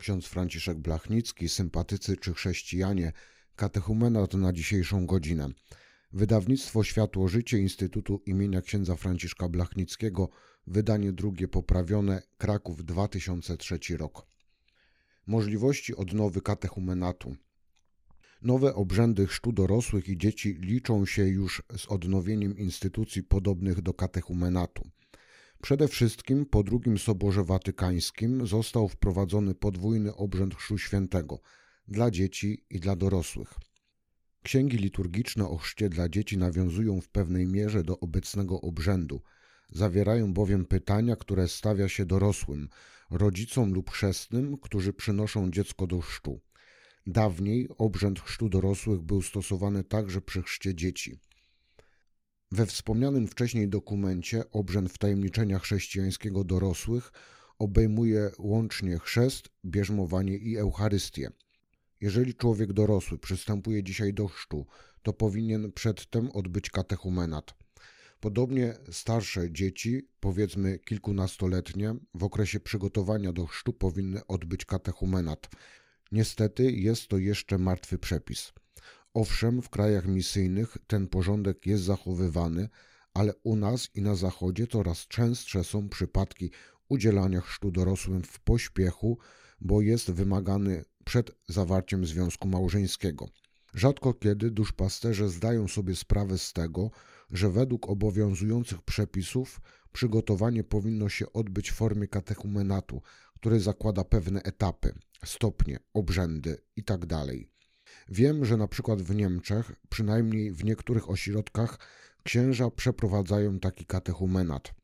ksiądz Franciszek Blachnicki, sympatycy czy chrześcijanie, katechumenat na dzisiejszą godzinę. Wydawnictwo Światło Życie Instytutu imienia księdza Franciszka Blachnickiego, wydanie drugie poprawione, Kraków 2003 rok. Możliwości odnowy katechumenatu. Nowe obrzędy chrztu dorosłych i dzieci liczą się już z odnowieniem instytucji podobnych do katechumenatu. Przede wszystkim po II Soborze Watykańskim został wprowadzony podwójny obrzęd Chrztu Świętego dla dzieci i dla dorosłych. Księgi liturgiczne o chrzcie dla dzieci nawiązują w pewnej mierze do obecnego obrzędu, zawierają bowiem pytania, które stawia się dorosłym, rodzicom lub chrzestnym, którzy przynoszą dziecko do chrztu. Dawniej obrzęd chrztu dorosłych był stosowany także przy chrzcie dzieci. We wspomnianym wcześniej dokumencie obrzęd wtajemniczenia chrześcijańskiego dorosłych obejmuje łącznie chrzest, bierzmowanie i Eucharystię. Jeżeli człowiek dorosły przystępuje dzisiaj do chrztu, to powinien przedtem odbyć katechumenat. Podobnie starsze dzieci, powiedzmy kilkunastoletnie, w okresie przygotowania do chrztu powinny odbyć katechumenat. Niestety jest to jeszcze martwy przepis. Owszem, w krajach misyjnych ten porządek jest zachowywany, ale u nas i na Zachodzie coraz częstsze są przypadki udzielania chrztu dorosłym w pośpiechu, bo jest wymagany przed zawarciem związku małżeńskiego. Rzadko kiedy duszpasterze zdają sobie sprawę z tego, że według obowiązujących przepisów przygotowanie powinno się odbyć w formie katechumenatu, który zakłada pewne etapy, stopnie, obrzędy itd. Wiem, że na przykład w Niemczech, przynajmniej w niektórych ośrodkach, księża przeprowadzają taki katechumenat.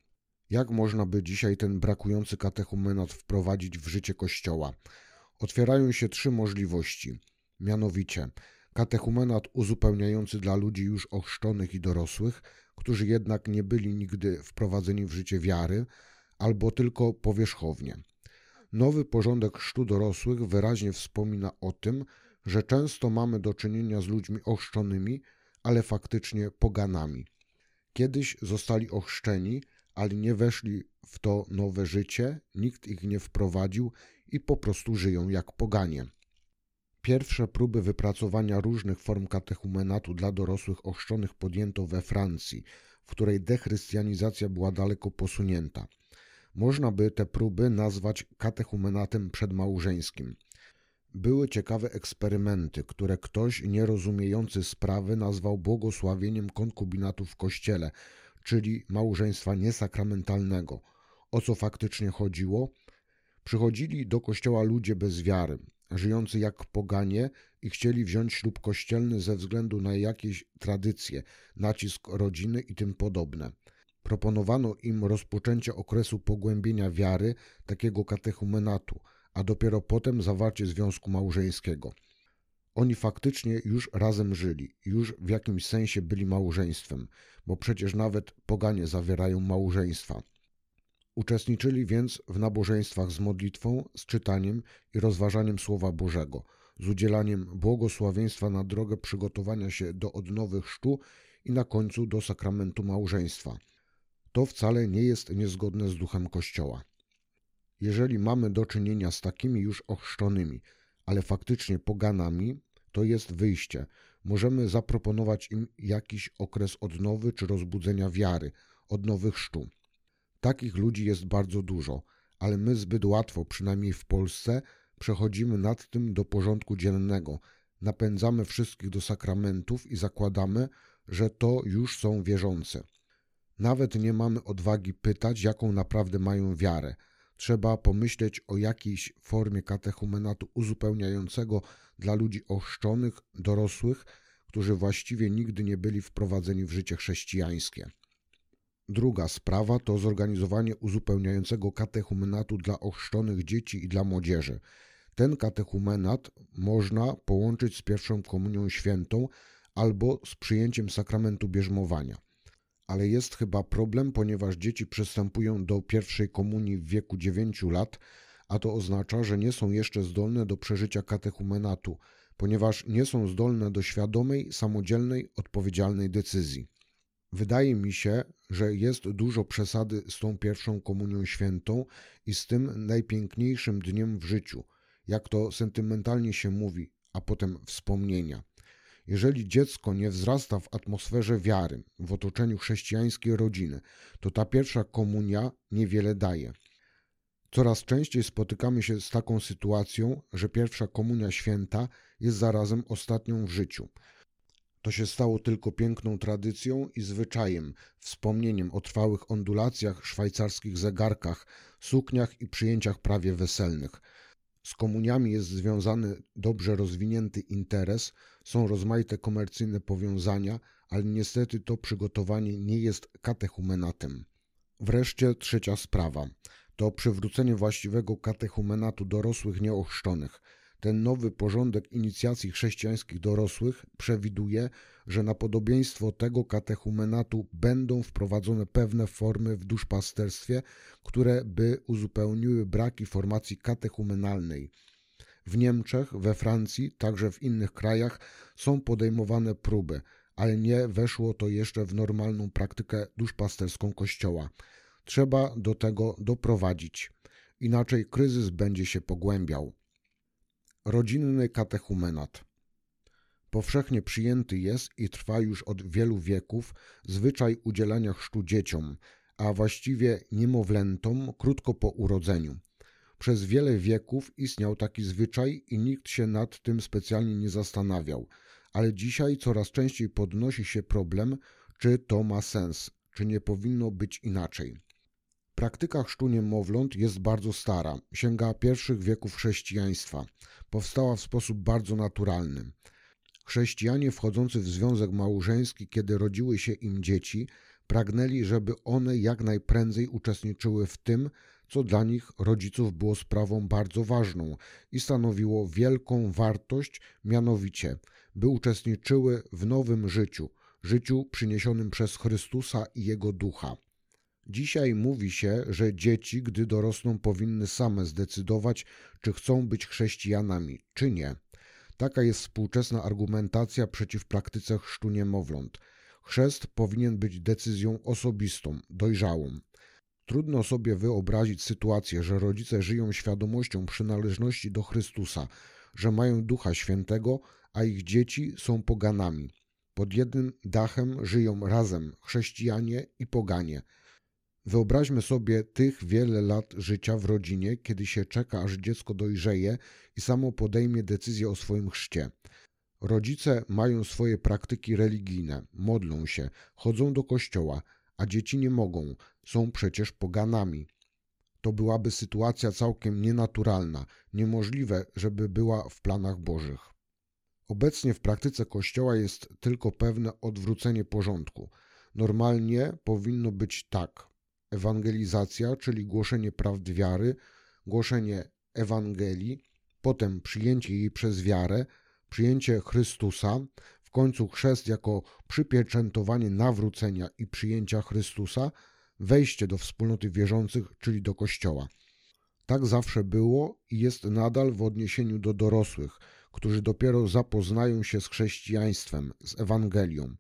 Jak można by dzisiaj ten brakujący katechumenat wprowadzić w życie Kościoła? Otwierają się trzy możliwości. Mianowicie katechumenat uzupełniający dla ludzi już ochrzczonych i dorosłych, którzy jednak nie byli nigdy wprowadzeni w życie wiary, albo tylko powierzchownie. Nowy porządek chrztu dorosłych wyraźnie wspomina o tym, że często mamy do czynienia z ludźmi ochrzczonymi, ale faktycznie poganami. Kiedyś zostali ochrzczeni, ale nie weszli w to nowe życie, nikt ich nie wprowadził i po prostu żyją jak poganie. Pierwsze próby wypracowania różnych form katechumenatu dla dorosłych ochrzczonych podjęto we Francji, w której dechrystianizacja była daleko posunięta. Można by te próby nazwać katechumenatem przedmałżeńskim. Były ciekawe eksperymenty, które ktoś nierozumiejący sprawy nazwał błogosławieniem konkubinatu w kościele, czyli małżeństwa niesakramentalnego. O co faktycznie chodziło? Przychodzili do kościoła ludzie bez wiary, żyjący jak poganie i chcieli wziąć ślub kościelny ze względu na jakieś tradycje, nacisk rodziny i tym podobne. Proponowano im rozpoczęcie okresu pogłębienia wiary, takiego katechumenatu, a dopiero potem zawarcie związku małżeńskiego. Oni faktycznie już razem żyli, już w jakimś sensie byli małżeństwem, bo przecież nawet poganie zawierają małżeństwa. Uczestniczyli więc w nabożeństwach z modlitwą, z czytaniem i rozważaniem Słowa Bożego, z udzielaniem błogosławieństwa na drogę przygotowania się do odnowy chrztu i na końcu do sakramentu małżeństwa. To wcale nie jest niezgodne z duchem Kościoła. Jeżeli mamy do czynienia z takimi już ochrzczonymi, ale faktycznie poganami, to jest wyjście. Możemy zaproponować im jakiś okres odnowy czy rozbudzenia wiary, odnowy chrztu. Takich ludzi jest bardzo dużo, ale my zbyt łatwo, przynajmniej w Polsce, przechodzimy nad tym do porządku dziennego, napędzamy wszystkich do sakramentów i zakładamy, że to już są wierzące. Nawet nie mamy odwagi pytać, jaką naprawdę mają wiarę. Trzeba pomyśleć o jakiejś formie katechumenatu uzupełniającego dla ludzi ochrzczonych, dorosłych, którzy właściwie nigdy nie byli wprowadzeni w życie chrześcijańskie. Druga sprawa to zorganizowanie uzupełniającego katechumenatu dla ochrzczonych dzieci i dla młodzieży. Ten katechumenat można połączyć z pierwszą komunią świętą albo z przyjęciem sakramentu bierzmowania. Ale jest chyba problem, ponieważ dzieci przystępują do pierwszej komunii w wieku 9 lat, a to oznacza, że nie są jeszcze zdolne do przeżycia katechumenatu, ponieważ nie są zdolne do świadomej, samodzielnej, odpowiedzialnej decyzji. Wydaje mi się, że jest dużo przesady z tą pierwszą komunią świętą i z tym najpiękniejszym dniem w życiu. jak to sentymentalnie się mówi, a potem wspomnienia. Jeżeli dziecko nie wzrasta w atmosferze wiary, w otoczeniu chrześcijańskiej rodziny, to ta pierwsza komunia niewiele daje. Coraz częściej spotykamy się z taką sytuacją, że pierwsza komunia święta jest zarazem ostatnią w życiu. To się stało tylko piękną tradycją i zwyczajem, wspomnieniem o trwałych ondulacjach, szwajcarskich zegarkach, sukniach i przyjęciach prawie weselnych. Z komuniami jest związany dobrze rozwinięty interes, są rozmaite komercyjne powiązania, ale niestety to przygotowanie nie jest katechumenatem. Wreszcie trzecia sprawa to przywrócenie właściwego katechumenatu dorosłych nieochrzczonych. Ten nowy porządek inicjacji chrześcijańskich dorosłych przewiduje, że na podobieństwo tego katechumenatu będą wprowadzone pewne formy w duszpasterstwie, które by uzupełniły braki formacji katechumenalnej. W Niemczech, we Francji, także w innych krajach są podejmowane próby, ale nie weszło to jeszcze w normalną praktykę duszpasterską Kościoła. Trzeba do tego doprowadzić, inaczej kryzys będzie się pogłębiał. Rodzinny katechumenat. Powszechnie przyjęty jest i trwa już od wielu wieków zwyczaj udzielania chrztu dzieciom, a właściwie niemowlętom krótko po urodzeniu. Przez wiele wieków istniał taki zwyczaj i nikt się nad tym specjalnie nie zastanawiał, ale dzisiaj coraz częściej podnosi się problem, czy to ma sens, czy nie powinno być inaczej. Praktyka chrztu niemowląt jest bardzo stara, sięga pierwszych wieków chrześcijaństwa. Powstała w sposób bardzo naturalny. Chrześcijanie wchodzący w związek małżeński, kiedy rodziły się im dzieci, pragnęli, żeby one jak najprędzej uczestniczyły w tym, co dla nich rodziców było sprawą bardzo ważną i stanowiło wielką wartość, mianowicie, by uczestniczyły w nowym życiu, życiu przyniesionym przez Chrystusa i Jego Ducha. Dzisiaj mówi się, że dzieci, gdy dorosną, powinny same zdecydować, czy chcą być chrześcijanami, czy nie. Taka jest współczesna argumentacja przeciw praktyce chrztu niemowląt. Chrzest powinien być decyzją osobistą, dojrzałą. Trudno sobie wyobrazić sytuację, że rodzice żyją świadomością przynależności do Chrystusa, że mają Ducha Świętego, a ich dzieci są poganami. Pod jednym dachem żyją razem chrześcijanie i poganie. Wyobraźmy sobie tych wiele lat życia w rodzinie, kiedy się czeka, aż dziecko dojrzeje i samo podejmie decyzję o swoim chrzcie. Rodzice mają swoje praktyki religijne, modlą się, chodzą do kościoła, a dzieci nie mogą, są przecież poganami. To byłaby sytuacja całkiem nienaturalna, niemożliwe, żeby była w planach Bożych. Obecnie w praktyce Kościoła jest tylko pewne odwrócenie porządku. Normalnie powinno być tak: ewangelizacja, czyli głoszenie prawd wiary, głoszenie Ewangelii, potem przyjęcie jej przez wiarę, przyjęcie Chrystusa, w końcu chrzest jako przypieczętowanie nawrócenia i przyjęcia Chrystusa, wejście do wspólnoty wierzących, czyli do Kościoła. Tak zawsze było i jest nadal w odniesieniu do dorosłych, którzy dopiero zapoznają się z chrześcijaństwem, z Ewangelią.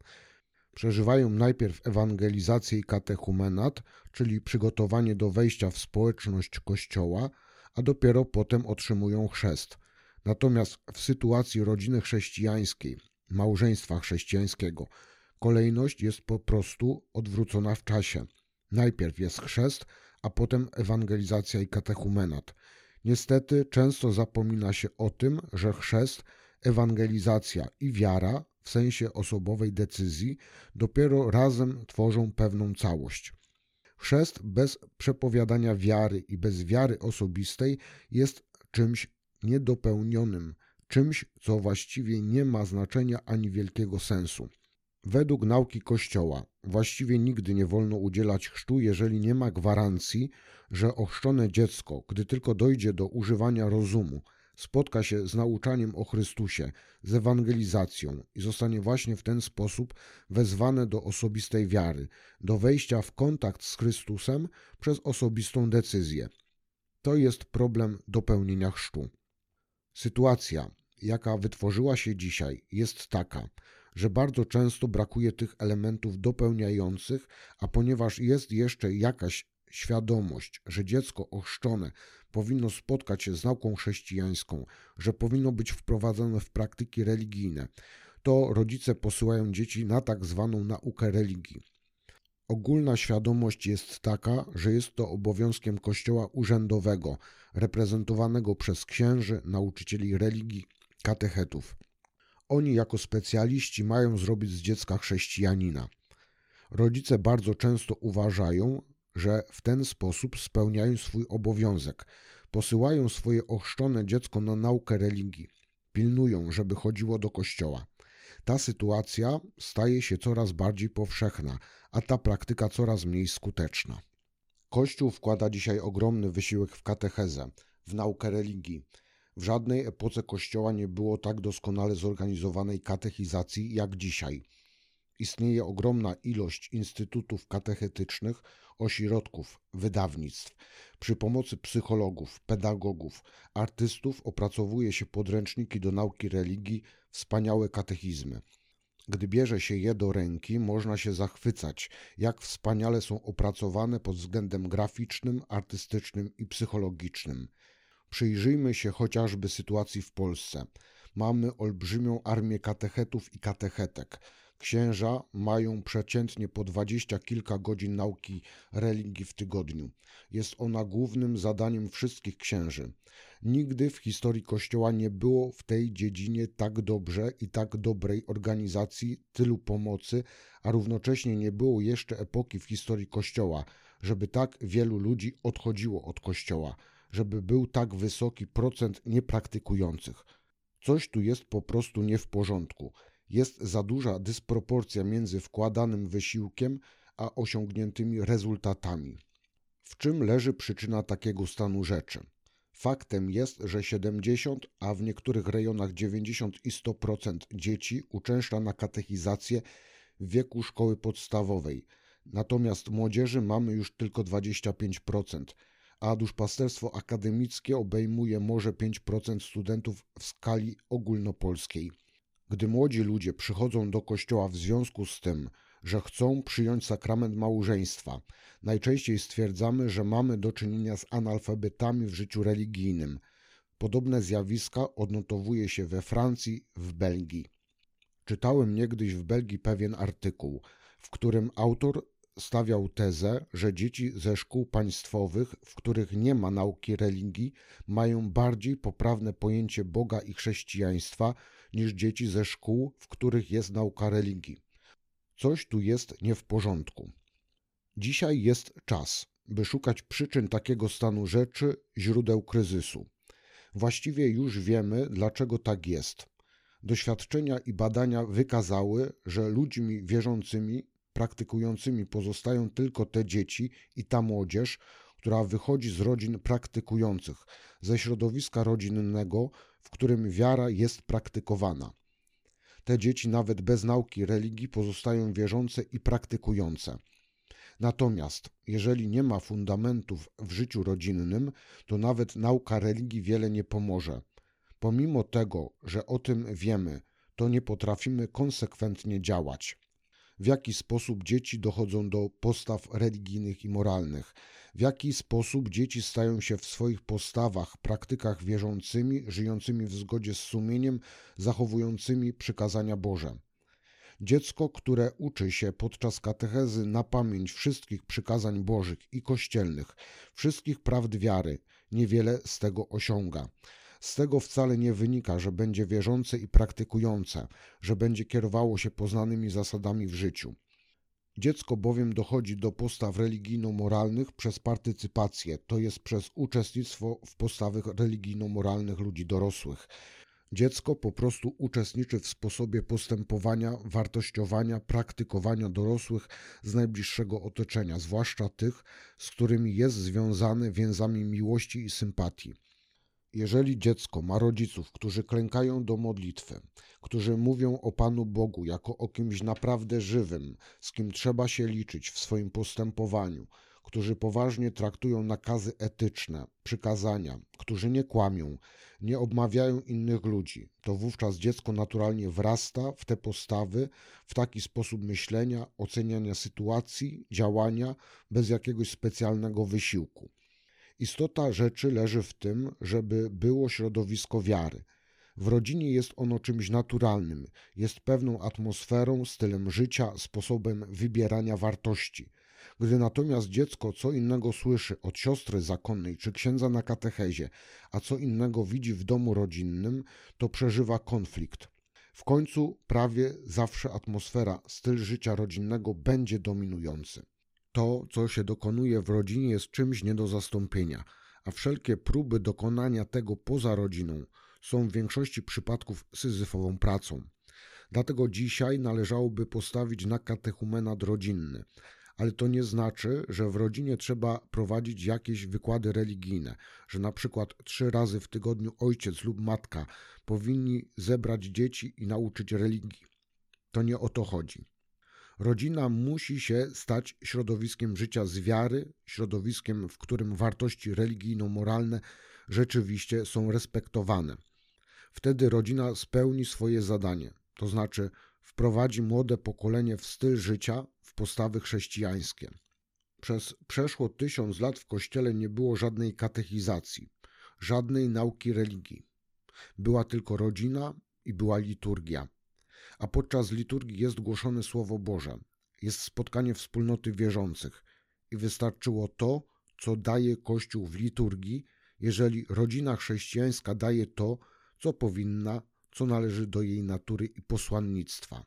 Przeżywają najpierw ewangelizację i katechumenat, czyli przygotowanie do wejścia w społeczność Kościoła, a dopiero potem otrzymują chrzest. Natomiast w sytuacji rodziny chrześcijańskiej, małżeństwa chrześcijańskiego, kolejność jest po prostu odwrócona w czasie. Najpierw jest chrzest, a potem ewangelizacja i katechumenat. Niestety często zapomina się o tym, że chrzest, ewangelizacja i wiara w sensie osobowej decyzji dopiero razem tworzą pewną całość. Chrzest bez przepowiadania wiary i bez wiary osobistej jest czymś niedopełnionym, czymś, co właściwie nie ma znaczenia ani wielkiego sensu. Według nauki Kościoła właściwie nigdy nie wolno udzielać chrztu, jeżeli nie ma gwarancji, że ochrzczone dziecko, gdy tylko dojdzie do używania rozumu, spotka się z nauczaniem o Chrystusie, z ewangelizacją i zostanie właśnie w ten sposób wezwane do osobistej wiary, do wejścia w kontakt z Chrystusem przez osobistą decyzję. To jest problem dopełnienia chrztu. Sytuacja, jaka wytworzyła się dzisiaj, jest taka, że bardzo często brakuje tych elementów dopełniających, a ponieważ jest jeszcze jakaś świadomość, że dziecko ochrzczone powinno spotkać się z nauką chrześcijańską, że powinno być wprowadzone w praktyki religijne, to rodzice posyłają dzieci na tak zwaną naukę religii. Ogólna świadomość jest taka, że jest to obowiązkiem Kościoła urzędowego, reprezentowanego przez księży, nauczycieli religii, katechetów. Oni jako specjaliści mają zrobić z dziecka chrześcijanina. Rodzice bardzo często uważają, że w ten sposób spełniają swój obowiązek. Posyłają swoje ochrzczone dziecko na naukę religii. Pilnują, żeby chodziło do kościoła. Ta sytuacja staje się coraz bardziej powszechna, a ta praktyka coraz mniej skuteczna. Kościół wkłada dzisiaj ogromny wysiłek w katechezę, w naukę religii. W żadnej epoce Kościoła nie było tak doskonale zorganizowanej katechizacji jak dzisiaj. Istnieje ogromna ilość instytutów katechetycznych, ośrodków, wydawnictw. Przy pomocy psychologów, pedagogów, artystów opracowuje się podręczniki do nauki religii, wspaniałe katechizmy. Gdy bierze się je do ręki, można się zachwycać, jak wspaniale są opracowane pod względem graficznym, artystycznym i psychologicznym. Przyjrzyjmy się chociażby sytuacji w Polsce. Mamy olbrzymią armię katechetów i katechetek. Księża mają przeciętnie po dwadzieścia kilka godzin nauki religii w tygodniu. Jest ona głównym zadaniem wszystkich księży. Nigdy w historii Kościoła nie było w tej dziedzinie tak dobrze i tak dobrej organizacji, tylu pomocy, a równocześnie nie było jeszcze epoki w historii Kościoła, żeby tak wielu ludzi odchodziło od Kościoła, żeby był tak wysoki procent niepraktykujących. Coś tu jest po prostu nie w porządku. Jest za duża dysproporcja między wkładanym wysiłkiem a osiągniętymi rezultatami. W czym leży przyczyna takiego stanu rzeczy? Faktem jest, że 70, a w niektórych rejonach 90 i 100% dzieci uczęszcza na katechizację w wieku szkoły podstawowej, natomiast młodzieży mamy już tylko 25%, a duszpasterstwo akademickie obejmuje może 5% studentów w skali ogólnopolskiej. Gdy młodzi ludzie przychodzą do kościoła w związku z tym, że chcą przyjąć sakrament małżeństwa, najczęściej stwierdzamy, że mamy do czynienia z analfabetami w życiu religijnym. Podobne zjawiska odnotowuje się we Francji, w Belgii. Czytałem niegdyś w Belgii pewien artykuł, w którym autor stawiał tezę, że dzieci ze szkół państwowych, w których nie ma nauki religii, mają bardziej poprawne pojęcie Boga i chrześcijaństwa niż dzieci ze szkół, w których jest nauka religii. Coś tu jest nie w porządku. Dzisiaj jest czas, by szukać przyczyn takiego stanu rzeczy, źródeł kryzysu. Właściwie już wiemy, dlaczego tak jest. Doświadczenia i badania wykazały, że ludźmi wierzącymi, praktykującymi pozostają tylko te dzieci i ta młodzież, która wychodzi z rodzin praktykujących, ze środowiska rodzinnego, w którym wiara jest praktykowana. Te dzieci nawet bez nauki religii pozostają wierzące i praktykujące. Natomiast jeżeli nie ma fundamentów w życiu rodzinnym, to nawet nauka religii wiele nie pomoże. Pomimo tego, że o tym wiemy, to nie potrafimy konsekwentnie działać w jaki sposób dzieci dochodzą do postaw religijnych i moralnych, w jaki sposób dzieci stają się w swoich postawach, praktykach wierzącymi, żyjącymi w zgodzie z sumieniem, zachowującymi przykazania Boże. Dziecko, które uczy się podczas katechezy na pamięć wszystkich przykazań Bożych i kościelnych, wszystkich prawd wiary, niewiele z tego osiąga. Z tego wcale nie wynika, że będzie wierzące i praktykujące, że będzie kierowało się poznanymi zasadami w życiu. Dziecko bowiem dochodzi do postaw religijno-moralnych przez partycypację, to jest przez uczestnictwo w postawach religijno-moralnych ludzi dorosłych. Dziecko po prostu uczestniczy w sposobie postępowania, wartościowania, praktykowania dorosłych z najbliższego otoczenia, zwłaszcza tych, z którymi jest związane więzami miłości i sympatii. Jeżeli dziecko ma rodziców, którzy klękają do modlitwy, którzy mówią o Panu Bogu jako o kimś naprawdę żywym, z kim trzeba się liczyć w swoim postępowaniu, którzy poważnie traktują nakazy etyczne, przykazania, którzy nie kłamią, nie obmawiają innych ludzi, to wówczas dziecko naturalnie wrasta w te postawy, w taki sposób myślenia, oceniania sytuacji, działania bez jakiegoś specjalnego wysiłku. Istota rzeczy leży w tym, żeby było środowisko wiary. W rodzinie jest ono czymś naturalnym, jest pewną atmosferą, stylem życia, sposobem wybierania wartości. Gdy natomiast dziecko co innego słyszy od siostry zakonnej czy księdza na katechezie, a co innego widzi w domu rodzinnym, to przeżywa konflikt. W końcu prawie zawsze atmosfera, styl życia rodzinnego będzie dominujący. To, co się dokonuje w rodzinie, jest czymś nie do zastąpienia, a wszelkie próby dokonania tego poza rodziną są w większości przypadków syzyfową pracą. Dlatego dzisiaj należałoby postawić na katechumenat rodzinny, ale to nie znaczy, że w rodzinie trzeba prowadzić jakieś wykłady religijne, że na przykład trzy razy w tygodniu ojciec lub matka powinni zebrać dzieci i nauczyć religii. To nie o to chodzi. Rodzina musi się stać środowiskiem życia z wiary, środowiskiem, w którym wartości religijno-moralne rzeczywiście są respektowane. Wtedy rodzina spełni swoje zadanie, to znaczy wprowadzi młode pokolenie w styl życia, w postawy chrześcijańskie. Przez przeszło tysiąc lat w kościele nie było żadnej katechizacji, żadnej nauki religii. Była tylko rodzina i była liturgia. A podczas liturgii jest głoszone Słowo Boże, jest spotkanie wspólnoty wierzących i wystarczyło to, co daje Kościół w liturgii, jeżeli rodzina chrześcijańska daje to, co powinna, co należy do jej natury i posłannictwa.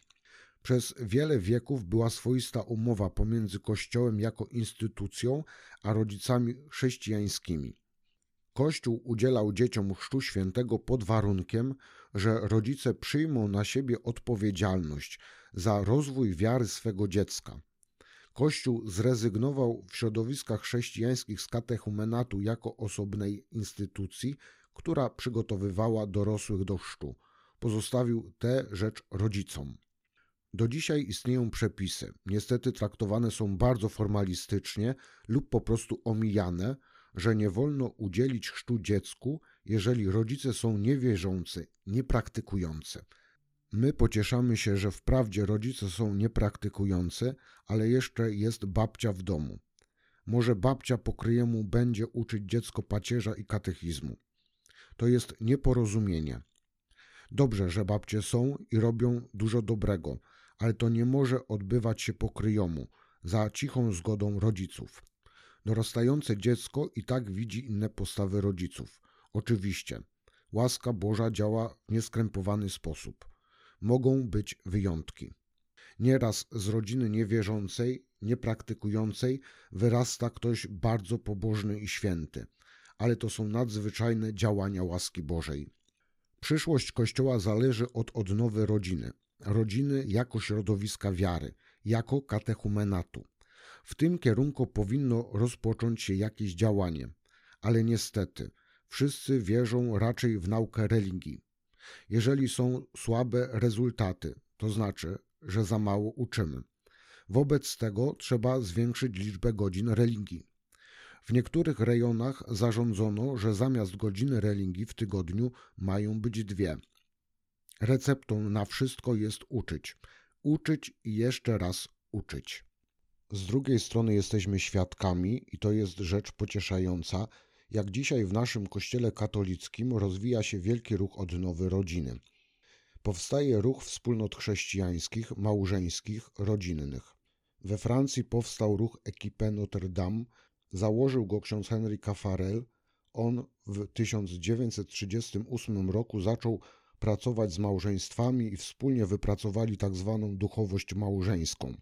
Przez wiele wieków była swoista umowa pomiędzy Kościołem jako instytucją a rodzicami chrześcijańskimi. Kościół udzielał dzieciom chrztu świętego pod warunkiem, że rodzice przyjmą na siebie odpowiedzialność za rozwój wiary swego dziecka. Kościół zrezygnował w środowiskach chrześcijańskich z katechumenatu jako osobnej instytucji, która przygotowywała dorosłych do chrztu. Pozostawił tę rzecz rodzicom. Do dzisiaj istnieją przepisy, niestety traktowane są bardzo formalistycznie lub po prostu omijane, że nie wolno udzielić chrztu dziecku, jeżeli rodzice są niewierzący, niepraktykujący. My pocieszamy się, że wprawdzie rodzice są niepraktykujący, ale jeszcze jest babcia w domu. Może babcia po kryjemu będzie uczyć dziecko pacierza i katechizmu. To jest nieporozumienie. Dobrze, że babcie są i robią dużo dobrego, ale to nie może odbywać się po kryjomu, za cichą zgodą rodziców. Dorastające dziecko i tak widzi inne postawy rodziców. Oczywiście, łaska Boża działa w nieskrępowany sposób. Mogą być wyjątki. Nieraz z rodziny niewierzącej, niepraktykującej wyrasta ktoś bardzo pobożny i święty, ale to są nadzwyczajne działania łaski Bożej. Przyszłość Kościoła zależy od odnowy rodziny, rodziny jako środowiska wiary, jako katechumenatu. W tym kierunku powinno rozpocząć się jakieś działanie, ale niestety wszyscy wierzą raczej w naukę religii. Jeżeli są słabe rezultaty, to znaczy, że za mało uczymy. Wobec tego trzeba zwiększyć liczbę godzin religii. W niektórych rejonach zarządzono, że zamiast godziny religii w tygodniu mają być dwie. Receptą na wszystko jest uczyć. Uczyć i jeszcze raz uczyć. Z drugiej strony jesteśmy świadkami, i to jest rzecz pocieszająca, jak dzisiaj w naszym kościele katolickim rozwija się wielki ruch odnowy rodziny. Powstaje ruch wspólnot chrześcijańskich, małżeńskich, rodzinnych. We Francji powstał ruch Equipe Notre Dame, założył go ksiądz Henry Caffarel. On w 1938 roku zaczął pracować z małżeństwami i wspólnie wypracowali tak zwaną duchowość małżeńską.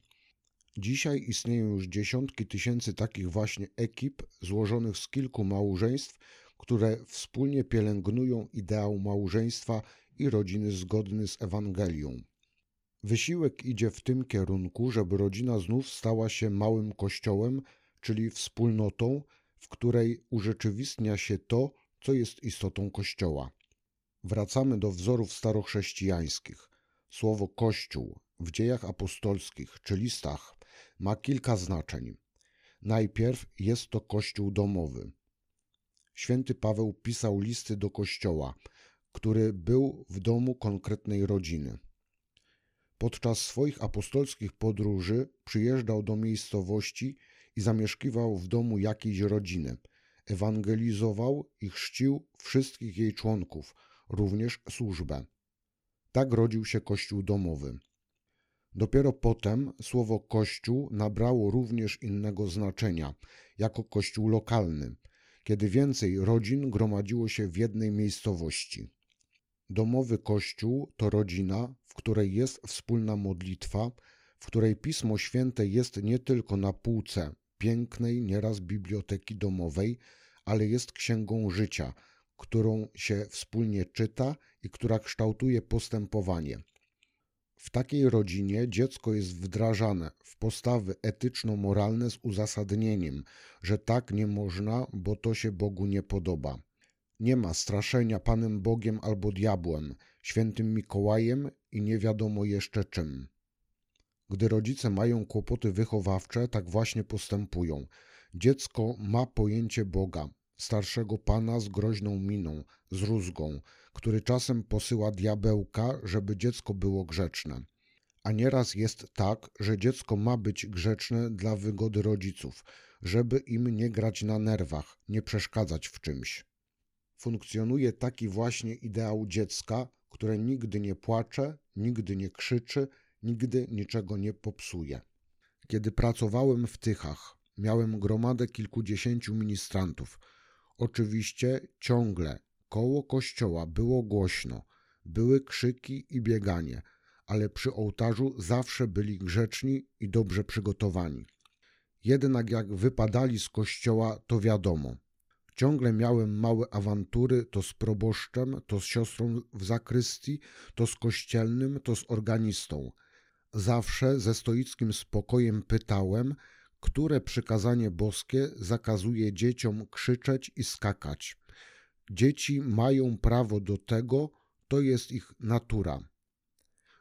Dzisiaj istnieją już dziesiątki tysięcy takich właśnie ekip złożonych z kilku małżeństw, które wspólnie pielęgnują ideał małżeństwa i rodziny zgodny z Ewangelią. Wysiłek idzie w tym kierunku, żeby rodzina znów stała się małym kościołem, czyli wspólnotą, w której urzeczywistnia się to, co jest istotą Kościoła. Wracamy do wzorów starochrześcijańskich. Słowo Kościół w dziejach apostolskich czy listach ma kilka znaczeń. Najpierw jest to kościół domowy. Święty Paweł pisał listy do kościoła, który był w domu konkretnej rodziny. Podczas swoich apostolskich podróży przyjeżdżał do miejscowości i zamieszkiwał w domu jakiejś rodziny. Ewangelizował i chrzcił wszystkich jej członków, również służbę. Tak rodził się Kościół domowy. Dopiero potem słowo Kościół nabrało również innego znaczenia, jako Kościół lokalny, kiedy więcej rodzin gromadziło się w jednej miejscowości. Domowy Kościół to rodzina, w której jest wspólna modlitwa, w której Pismo Święte jest nie tylko na półce pięknej, nieraz biblioteki domowej, ale jest księgą życia, którą się wspólnie czyta i która kształtuje postępowanie. W takiej rodzinie dziecko jest wdrażane w postawy etyczno-moralne z uzasadnieniem, że tak nie można, bo to się Bogu nie podoba. Nie ma straszenia Panem Bogiem albo diabłem, świętym Mikołajem i nie wiadomo jeszcze czym. Gdy rodzice mają kłopoty wychowawcze, tak właśnie postępują. Dziecko ma pojęcie Boga, starszego pana z groźną miną, z rózgą, który czasem posyła diabełka, żeby dziecko było grzeczne. A nieraz jest tak, że dziecko ma być grzeczne dla wygody rodziców, żeby im nie grać na nerwach, nie przeszkadzać w czymś. Funkcjonuje taki właśnie ideał dziecka, które nigdy nie płacze, nigdy nie krzyczy, nigdy niczego nie popsuje. Kiedy pracowałem w Tychach, miałem gromadę kilkudziesięciu ministrantów. Oczywiście ciągle koło kościoła było głośno, były krzyki i bieganie, ale przy ołtarzu zawsze byli grzeczni i dobrze przygotowani. Jednak jak wypadali z kościoła, to wiadomo. Ciągle miałem małe awantury, to z proboszczem, to z siostrą w zakrystii, to z kościelnym, to z organistą. Zawsze ze stoickim spokojem pytałem, które przykazanie boskie zakazuje dzieciom krzyczeć i skakać. Dzieci mają prawo do tego, to jest ich natura.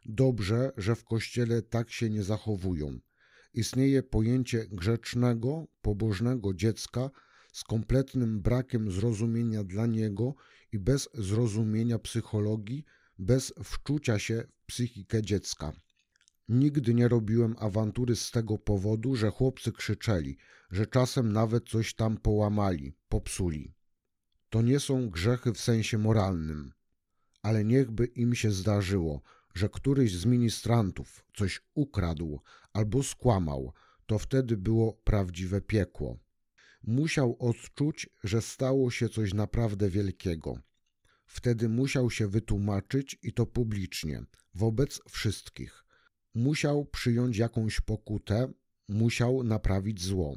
Dobrze, że w kościele tak się nie zachowują. Istnieje pojęcie grzecznego, pobożnego dziecka z kompletnym brakiem zrozumienia dla niego i bez zrozumienia psychologii, bez wczucia się w psychikę dziecka. Nigdy nie robiłem awantury z tego powodu, że chłopcy krzyczeli, że czasem nawet coś tam połamali, popsuli. To nie są grzechy w sensie moralnym, ale niechby im się zdarzyło, że któryś z ministrantów coś ukradł albo skłamał, to wtedy było prawdziwe piekło. Musiał odczuć, że stało się coś naprawdę wielkiego. Wtedy musiał się wytłumaczyć i to publicznie, wobec wszystkich musiał przyjąć jakąś pokutę, musiał naprawić zło.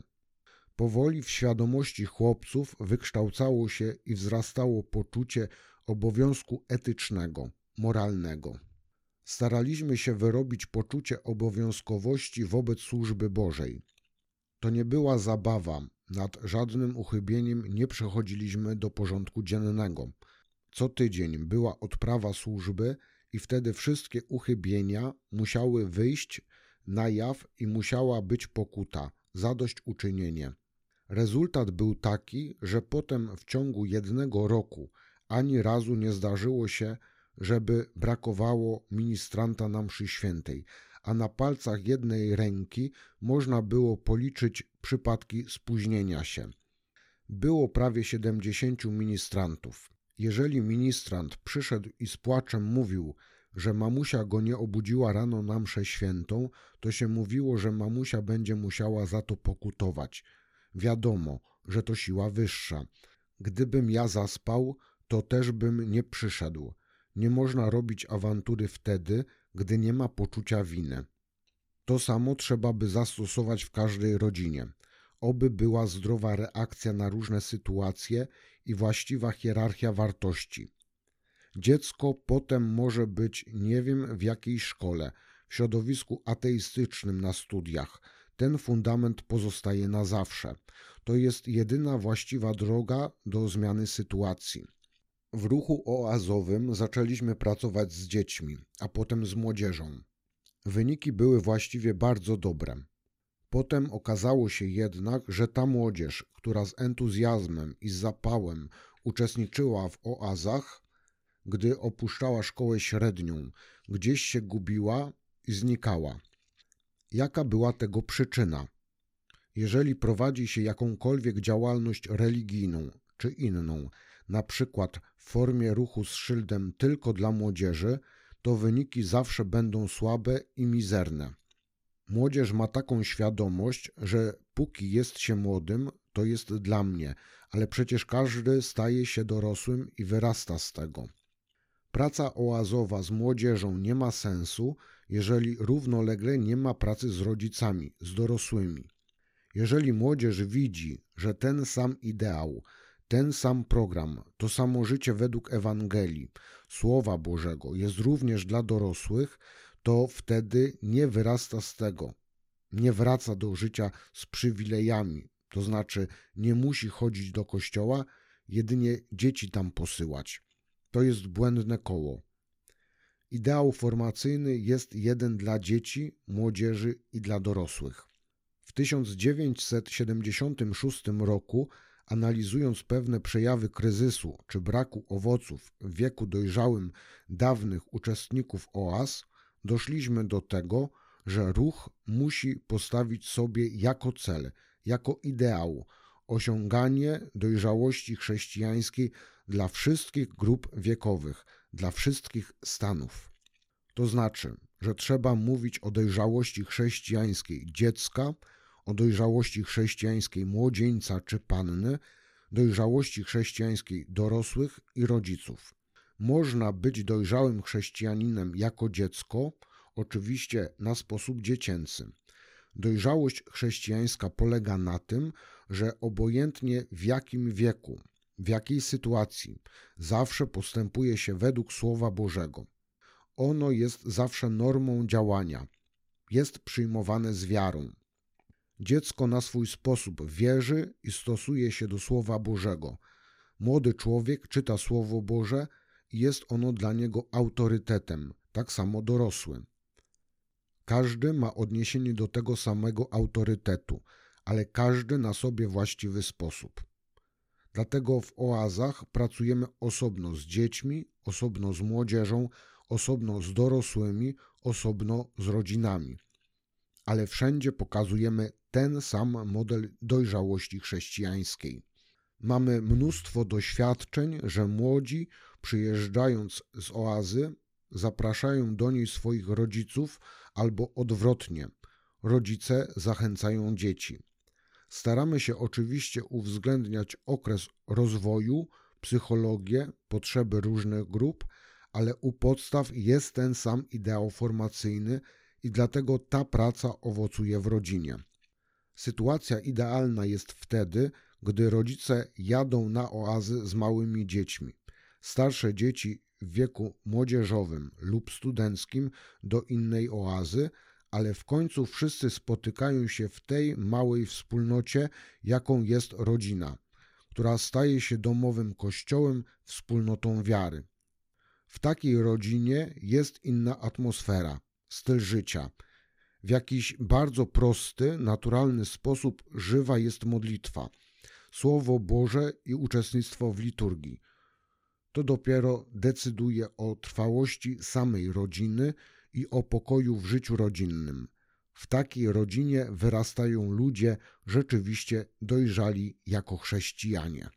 Powoli w świadomości chłopców wykształcało się i wzrastało poczucie obowiązku etycznego, moralnego. Staraliśmy się wyrobić poczucie obowiązkowości wobec służby Bożej. To nie była zabawa, nad żadnym uchybieniem nie przechodziliśmy do porządku dziennego. Co tydzień była odprawa służby i wtedy wszystkie uchybienia musiały wyjść na jaw i musiała być pokuta, zadośćuczynienie. Rezultat był taki, że potem w ciągu jednego roku ani razu nie zdarzyło się, żeby brakowało ministranta na mszy świętej, a na palcach jednej ręki można było policzyć przypadki spóźnienia się. Było prawie siedemdziesięciu ministrantów. Jeżeli ministrant przyszedł i z płaczem mówił, że mamusia go nie obudziła rano na mszę świętą, to się mówiło, że mamusia będzie musiała za to pokutować. Wiadomo, że to siła wyższa. Gdybym ja zaspał, to też bym nie przyszedł. Nie można robić awantury wtedy, gdy nie ma poczucia winy. To samo trzeba by zastosować w każdej rodzinie oby była zdrowa reakcja na różne sytuacje i właściwa hierarchia wartości. Dziecko potem może być nie wiem w jakiej szkole, w środowisku ateistycznym na studiach. Ten fundament pozostaje na zawsze. To jest jedyna właściwa droga do zmiany sytuacji. W ruchu oazowym zaczęliśmy pracować z dziećmi, a potem z młodzieżą. Wyniki były właściwie bardzo dobre. Potem okazało się jednak, że ta młodzież, która z entuzjazmem i z zapałem uczestniczyła w oazach, gdy opuszczała szkołę średnią, gdzieś się gubiła i znikała. Jaka była tego przyczyna? Jeżeli prowadzi się jakąkolwiek działalność religijną czy inną, na przykład w formie ruchu z szyldem tylko dla młodzieży, to wyniki zawsze będą słabe i mizerne. Młodzież ma taką świadomość, że póki jest się młodym, to jest dla mnie, ale przecież każdy staje się dorosłym i wyrasta z tego. Praca oazowa z młodzieżą nie ma sensu, jeżeli równolegle nie ma pracy z rodzicami, z dorosłymi. Jeżeli młodzież widzi, że ten sam ideał, ten sam program, to samo życie według Ewangelii, Słowa Bożego jest również dla dorosłych, to wtedy nie wyrasta z tego, nie wraca do życia z przywilejami, to znaczy nie musi chodzić do kościoła, jedynie dzieci tam posyłać. To jest błędne koło. Ideał formacyjny jest jeden dla dzieci, młodzieży i dla dorosłych. W 1976 roku, analizując pewne przejawy kryzysu czy braku owoców w wieku dojrzałym dawnych uczestników OAS, doszliśmy do tego, że ruch musi postawić sobie jako cel, jako ideał osiąganie dojrzałości chrześcijańskiej dla wszystkich grup wiekowych, dla wszystkich stanów. To znaczy, że trzeba mówić o dojrzałości chrześcijańskiej dziecka, o dojrzałości chrześcijańskiej młodzieńca czy panny, dojrzałości chrześcijańskiej dorosłych i rodziców. Można być dojrzałym chrześcijaninem jako dziecko, oczywiście na sposób dziecięcy. Dojrzałość chrześcijańska polega na tym, że obojętnie w jakim wieku, w jakiej sytuacji, zawsze postępuje się według Słowa Bożego. Ono jest zawsze normą działania, jest przyjmowane z wiarą. Dziecko na swój sposób wierzy i stosuje się do Słowa Bożego. Młody człowiek czyta Słowo Boże i jest ono dla niego autorytetem, tak samo dorosły. Każdy ma odniesienie do tego samego autorytetu, ale każdy na sobie właściwy sposób. Dlatego w oazach pracujemy osobno z dziećmi, osobno z młodzieżą, osobno z dorosłymi, osobno z rodzinami. Ale wszędzie pokazujemy ten sam model dojrzałości chrześcijańskiej. Mamy mnóstwo doświadczeń, że młodzi, przyjeżdżając z oazy, zapraszają do niej swoich rodziców albo odwrotnie. Rodzice zachęcają dzieci. Staramy się oczywiście uwzględniać okres rozwoju, psychologię, potrzeby różnych grup, ale u podstaw jest ten sam ideał formacyjny i dlatego ta praca owocuje w rodzinie. Sytuacja idealna jest wtedy, gdy rodzice jadą na oazy z małymi dziećmi. Starsze dzieci w wieku młodzieżowym lub studenckim do innej oazy, ale w końcu wszyscy spotykają się w tej małej wspólnocie, jaką jest rodzina, która staje się domowym kościołem, wspólnotą wiary. W takiej rodzinie jest inna atmosfera, styl życia. W jakiś bardzo prosty, naturalny sposób żywa jest modlitwa, Słowo Boże i uczestnictwo w liturgii. To dopiero decyduje o trwałości samej rodziny i o pokoju w życiu rodzinnym. W takiej rodzinie wyrastają ludzie rzeczywiście dojrzali jako chrześcijanie.